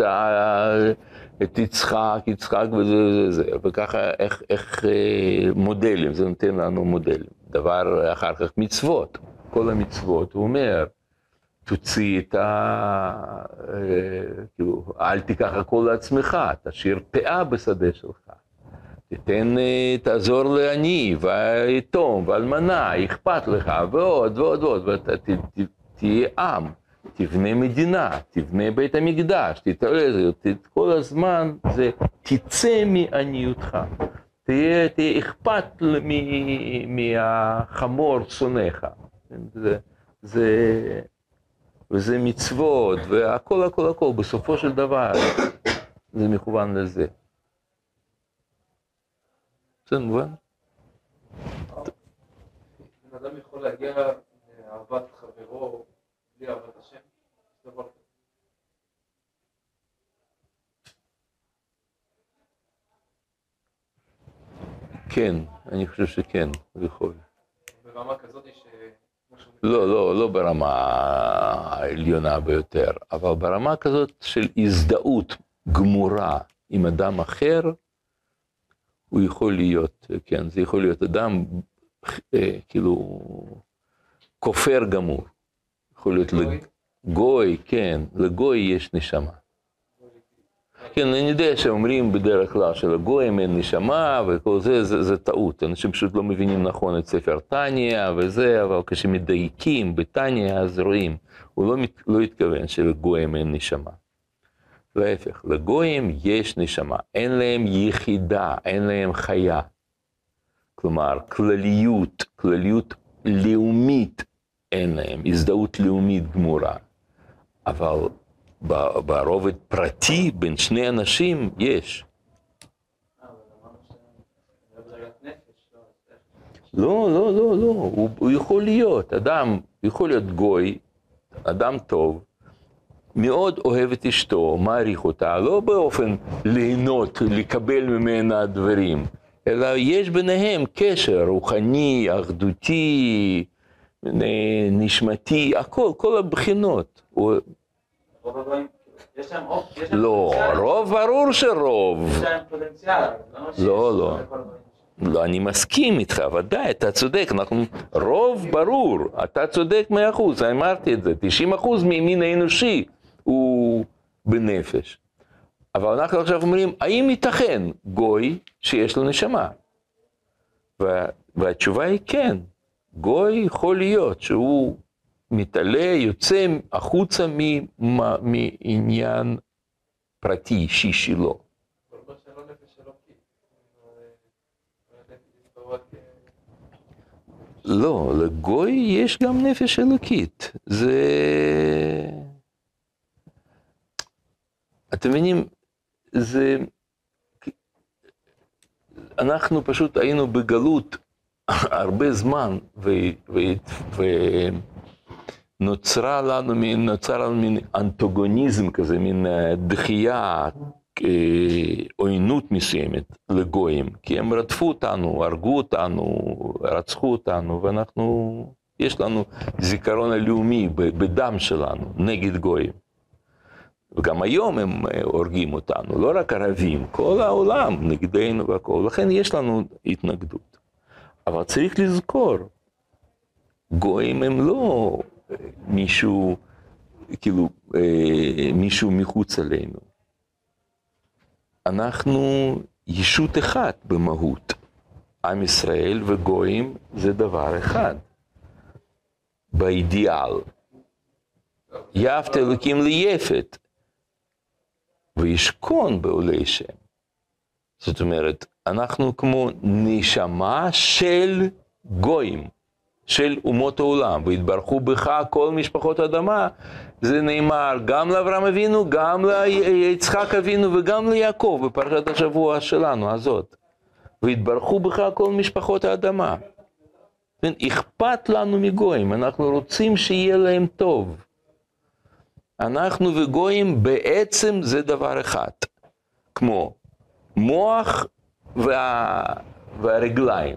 את יצחק, יצחק וזה וזה זה, וככה איך, איך אה, מודלים, זה נותן לנו מודלים. דבר אחר כך מצוות, כל המצוות, הוא אומר, תוציא את ה... אה, כאילו, אל תיקח הכל לעצמך, תשאיר פאה בשדה שלך. תיתן, אה, תעזור לעני, והיתום, ואלמנה, אכפת לך, ועוד ועוד ועוד, ואתה תהיה עם, תבנה מדינה, תבנה בית המקדש, תתערז, כל הזמן זה תצא מעניותך. תהיה, תהיה אכפת מ- מהחמור שונאיך. זה, זה, וזה מצוות, והכל הכל הכל, בסופו של דבר זה מכוון לזה. זה מובן? בן אדם יכול להגיע לאהבת חברו בלי אהבת השם? יש דבר כזה. כן, אני חושב שכן, הוא יכול. ברמה כזאת ש... לא, לא, לא ברמה העליונה ביותר, אבל ברמה כזאת של הזדהות גמורה עם אדם אחר, הוא יכול להיות, כן, זה יכול להיות אדם, אה, כאילו, כופר גמור. יכול להיות גוי? לג- גוי, כן, לגוי יש נשמה. כן, אני יודע שאומרים בדרך כלל שלגויים אין נשמה וכל זה, זה, זה טעות. אנשים פשוט לא מבינים נכון את ספר טניה וזה, אבל כשמדייקים בטניה אז רואים. הוא לא, מת- לא התכוון שלגויים אין נשמה. להפך, לגויים יש נשמה, אין להם יחידה, אין להם חיה. כלומר, כלליות, כלליות לאומית אין להם, הזדהות לאומית גמורה. אבל ברובד פרטי בין שני אנשים יש. אה, לא? לא, לא, לא, הוא, הוא יכול להיות, אדם, יכול להיות גוי, אדם טוב, מאוד אוהב את אשתו, מעריך אותה, לא באופן ליהנות, לקבל ממנה דברים, אלא יש ביניהם קשר רוחני, אחדותי, נ- נשמתי, הכל, כל הבחינות. יש להם לא. רוב, ברור שרוב. יש להם פוטנציאל, אבל זה לא לא, לא. לא, אני מסכים איתך, ודאי, אתה צודק, אנחנו, רוב ברור, אתה צודק מאה אחוז, אני אמרתי את זה, 90 אחוז מהמין האנושי הוא בנפש. אבל אנחנו עכשיו אומרים, האם ייתכן גוי שיש לו נשמה? וה, והתשובה היא כן, גוי יכול להיות שהוא מתעלה, יוצא החוצה מעניין פרטי אישי שלו. לא, לגוי יש גם נפש אלוקית. זה... אתם מבינים, זה... אנחנו פשוט היינו בגלות הרבה זמן, ונוצרה לנו, לנו מין אנטוגוניזם כזה, מין אה, דחייה, אה, עוינות מסוימת לגויים, כי הם רדפו אותנו, הרגו אותנו, רצחו אותנו, ואנחנו, יש לנו זיכרון הלאומי בדם שלנו נגד גויים. וגם היום הם אה, הורגים אותנו, לא רק ערבים, כל העולם נגדנו והכול, לכן יש לנו התנגדות. אבל צריך לזכור, גויים הם לא אה, מישהו, כאילו, אה, מישהו מחוץ אלינו. אנחנו ישות אחת במהות. עם ישראל וגויים זה דבר אחד. באידיאל. יפת אלוקים ליפת. וישכון בעולי שם. זאת אומרת, אנחנו כמו נשמה של גויים, של אומות העולם, והתברכו בך כל משפחות האדמה, זה נאמר גם לאברהם אבינו, גם ליצחק אבינו וגם ליעקב בפרשת השבוע שלנו, הזאת. והתברכו בך כל משפחות האדמה. כן, אכפת לנו מגויים, אנחנו רוצים שיהיה להם טוב. אנחנו וגויים בעצם זה דבר אחד, כמו מוח וה... והרגליים.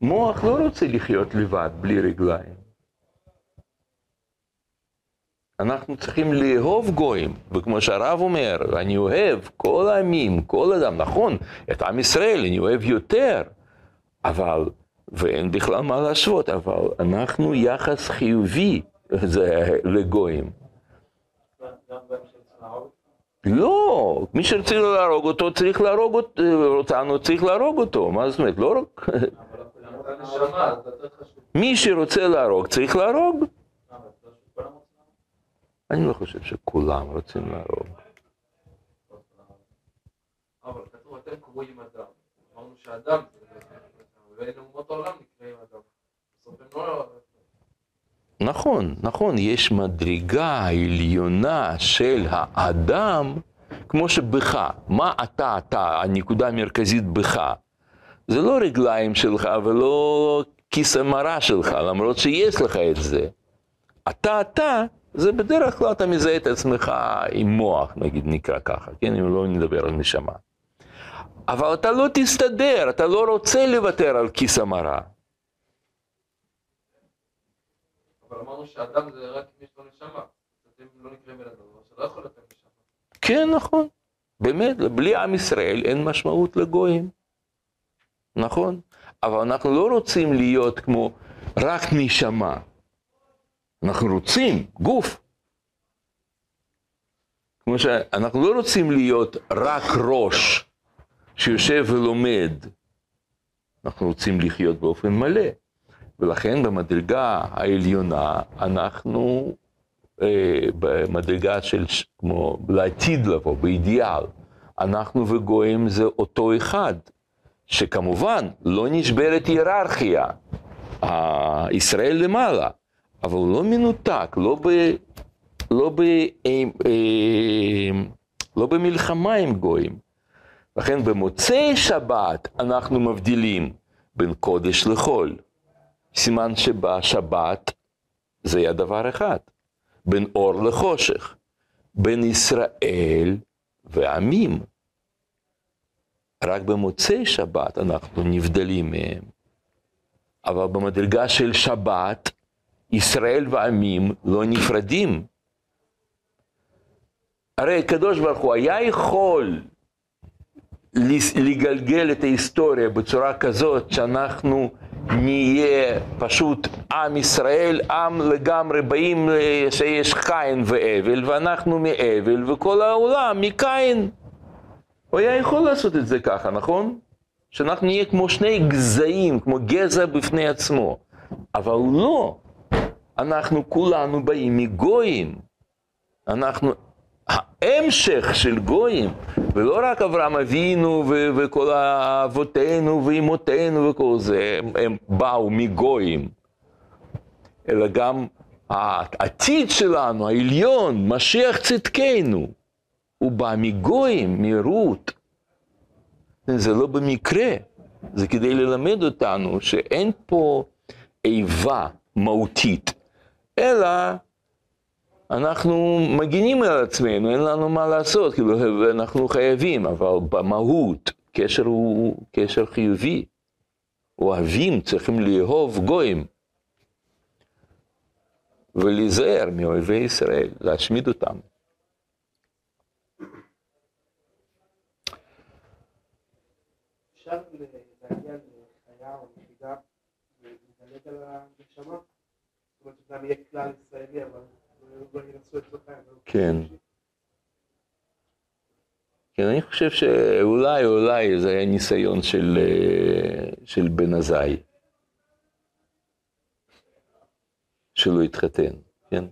מוח לא רוצה לחיות לבד, בלי רגליים. אנחנו צריכים לאהוב גויים, וכמו שהרב אומר, אני אוהב כל העמים, כל אדם, נכון, את עם ישראל אני אוהב יותר, אבל, ואין בכלל מה להשוות, אבל אנחנו יחס חיובי זה לגויים. גם לא, מי שרוצה להרוג אותו, צריך להרוג אותנו, צריך להרוג אותו, מה זאת אומרת, לא רק... מי שרוצה להרוג, צריך להרוג. אני לא חושב שכולם רוצים להרוג. אבל כתוב, אתם קרואים אדם. אמרנו שאדם ואין אומות העולם נקראים אדם. בסוף לא... נכון, נכון, יש מדרגה עליונה של האדם, כמו שבך, מה אתה, אתה, הנקודה המרכזית בך. זה לא רגליים שלך ולא כיס המרה שלך, למרות שיש לך את זה. אתה, אתה, זה בדרך כלל אתה מזהה את עצמך עם מוח, נגיד, נקרא ככה, כן, אם לא נדבר על נשמה. אבל אתה לא תסתדר, אתה לא רוצה לוותר על כיס המרה. שאדם רק לא נשמה. כן, נכון. באמת, בלי עם ישראל אין משמעות לגויים. נכון. אבל אנחנו לא רוצים להיות כמו רק נשמה. אנחנו רוצים גוף. כמו שאנחנו לא רוצים להיות רק ראש שיושב ולומד. אנחנו רוצים לחיות באופן מלא. ולכן במדרגה העליונה אנחנו אה, במדרגה של כמו לעתיד לבוא, באידיאל, אנחנו וגויים זה אותו אחד, שכמובן לא נשברת היררכיה, ישראל למעלה, אבל לא מנותק, לא, ב, לא, ב, אה, אה, לא במלחמה עם גויים. לכן במוצאי שבת אנחנו מבדילים בין קודש לחול. סימן שבשבת זה היה דבר אחד. בין אור לחושך, בין ישראל ועמים. רק במוצאי שבת אנחנו נבדלים מהם. אבל במדרגה של שבת, ישראל ועמים לא נפרדים. הרי הקדוש ברוך הוא היה יכול לגלגל את ההיסטוריה בצורה כזאת שאנחנו נהיה פשוט עם ישראל, עם לגמרי, באים אה, שיש קין והבל, ואנחנו מהבל, וכל העולם מקין. הוא היה יכול לעשות את זה ככה, נכון? שאנחנו נהיה כמו שני גזעים, כמו גזע בפני עצמו. אבל לא, אנחנו כולנו באים מגויים. אנחנו ההמשך של גויים, ולא רק אברהם אבינו ו- וכל אבותינו ואימותינו וכל זה, הם, הם באו מגויים, אלא גם העתיד שלנו, העליון, משיח צדקנו, הוא בא מגויים, מרות. זה לא במקרה. זה כדי ללמד אותנו שאין פה איבה מהותית, אלא אנחנו מגינים על עצמנו, אין לנו מה לעשות, כאילו אנחנו חייבים, אבל במהות, קשר הוא קשר חיובי. אוהבים צריכים לאהוב גויים. ולהיזהר מאויבי ישראל, להשמיד אותם. אפשר להגיע לחיה או יחידה ולדלג על הנשמה? זאת אומרת, גם יהיה כלל ישראלי, אבל כן. כן, אני חושב שאולי, אולי זה היה ניסיון של, אה, של בן עזאי, שלא התחתן, כן?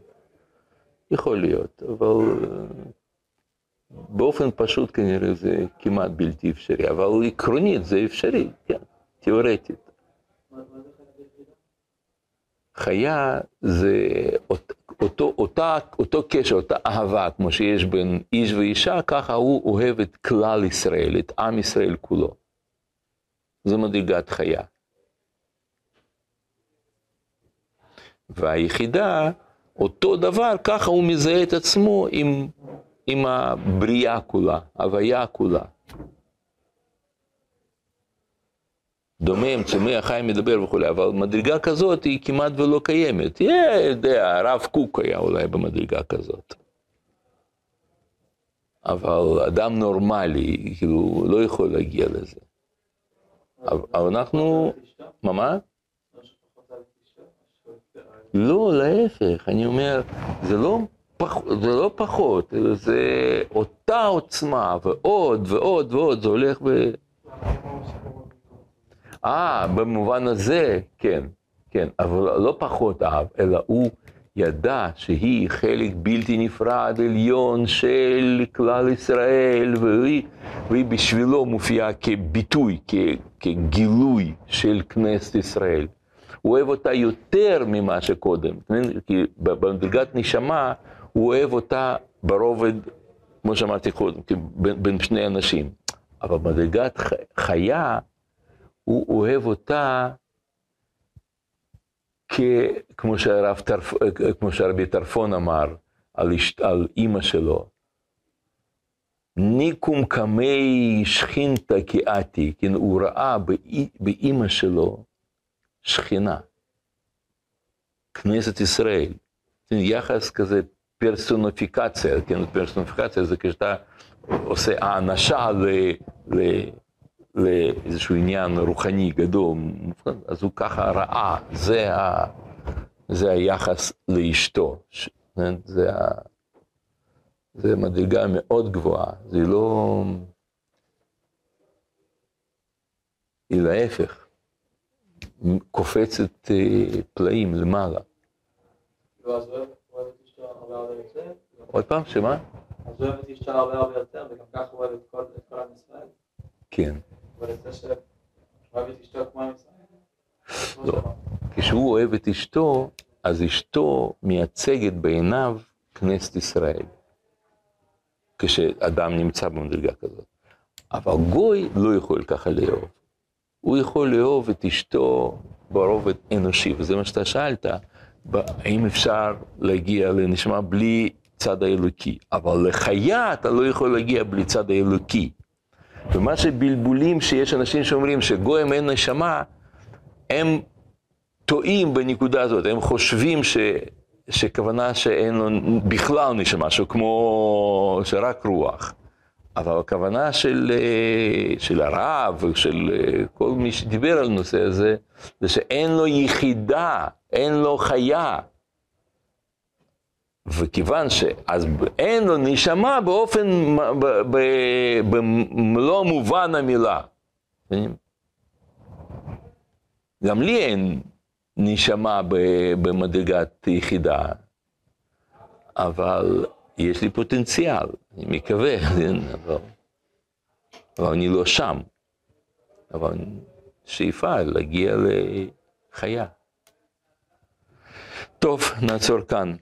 יכול להיות, אבל באופן פשוט כנראה זה כמעט בלתי אפשרי, אבל עקרונית זה אפשרי, כן, תיאורטית. חיה זה אותו, אותה, אותו קשר, אותה אהבה, כמו שיש בין איש ואישה, ככה הוא אוהב את כלל ישראל, את עם ישראל כולו. זו מדרגת חיה. והיחידה, אותו דבר, ככה הוא מזהה את עצמו עם, עם הבריאה כולה, הוויה כולה. דומם, צומח, חי, מדבר וכולי, אבל מדרגה כזאת היא כמעט ולא קיימת. יהיה, יודע, הרב קוק היה אולי במדרגה כזאת. אבל אדם נורמלי, כאילו, לא יכול להגיע לזה. אבל אנחנו? מה, מה? לא, להפך, אני אומר, זה לא, פח, זה לא פחות, זה אותה עוצמה, ועוד ועוד ועוד, זה הולך ב... אה, במובן הזה, כן, כן, אבל לא פחות אהב, אלא הוא ידע שהיא חלק בלתי נפרד עליון של כלל ישראל, והיא, והיא בשבילו מופיעה כביטוי, כ, כגילוי של כנסת ישראל. הוא אוהב אותה יותר ממה שקודם? כי במדרגת נשמה הוא אוהב אותה ברובד, כמו שאמרתי קודם, בין, בין שני אנשים. אבל במדרגת חיה, הוא אוהב אותה כ, כמו שהרב טרפ, כמו שהרבי טרפון אמר על, על אימא שלו. ניקום קמי שכינתא כאתי, כן, הוא ראה באי- באימא שלו שכינה, כנסת ישראל. כן, יחס כזה, פרסוניפיקציה, כן, פרסוניפיקציה זה כשאתה עושה האנשה ל... ל לאיזשהו עניין רוחני גדול, אז הוא ככה ראה, זה, ה, זה היחס לאשתו, ש- כן? זה, ה, זה מדרגה מאוד גבוהה, זה לא... היא להפך, קופצת אה, פלאים למעלה. לא. עוד פעם, שמה? אז אוהב את אשתו הרבה הרבה יותר, וגם ככה הוא אוהב את כל עם ישראל. כן. לא. כשהוא אוהב את אשתו, אז אשתו מייצגת בעיניו כנסת ישראל. כשאדם נמצא במדרגה כזאת. אבל גוי לא יכול ככה לאהוב. הוא יכול לאהוב את אשתו ברובד אנושי, וזה מה שאתה שאלת, האם אפשר להגיע לנשמה בלי צד האלוקי. אבל לחיה אתה לא יכול להגיע בלי צד האלוקי. ומה שבלבולים שיש אנשים שאומרים שגויים אין נשמה, הם טועים בנקודה הזאת, הם חושבים ש, שכוונה שאין לו בכלל נשמה, שהוא כמו, שרק רוח. אבל הכוונה של, אה, של הרב, של אה, כל מי שדיבר על הנושא הזה, זה שאין לו יחידה, אין לו חיה. וכיוון שאז אין לו נשמה באופן, במלוא מובן המילה. גם לי אין נשמה במדרגת יחידה, אבל יש לי פוטנציאל, אני מקווה, כן, אבל, אבל אני לא שם. אבל שאיפה להגיע לחיה. טוב, נעצור כאן.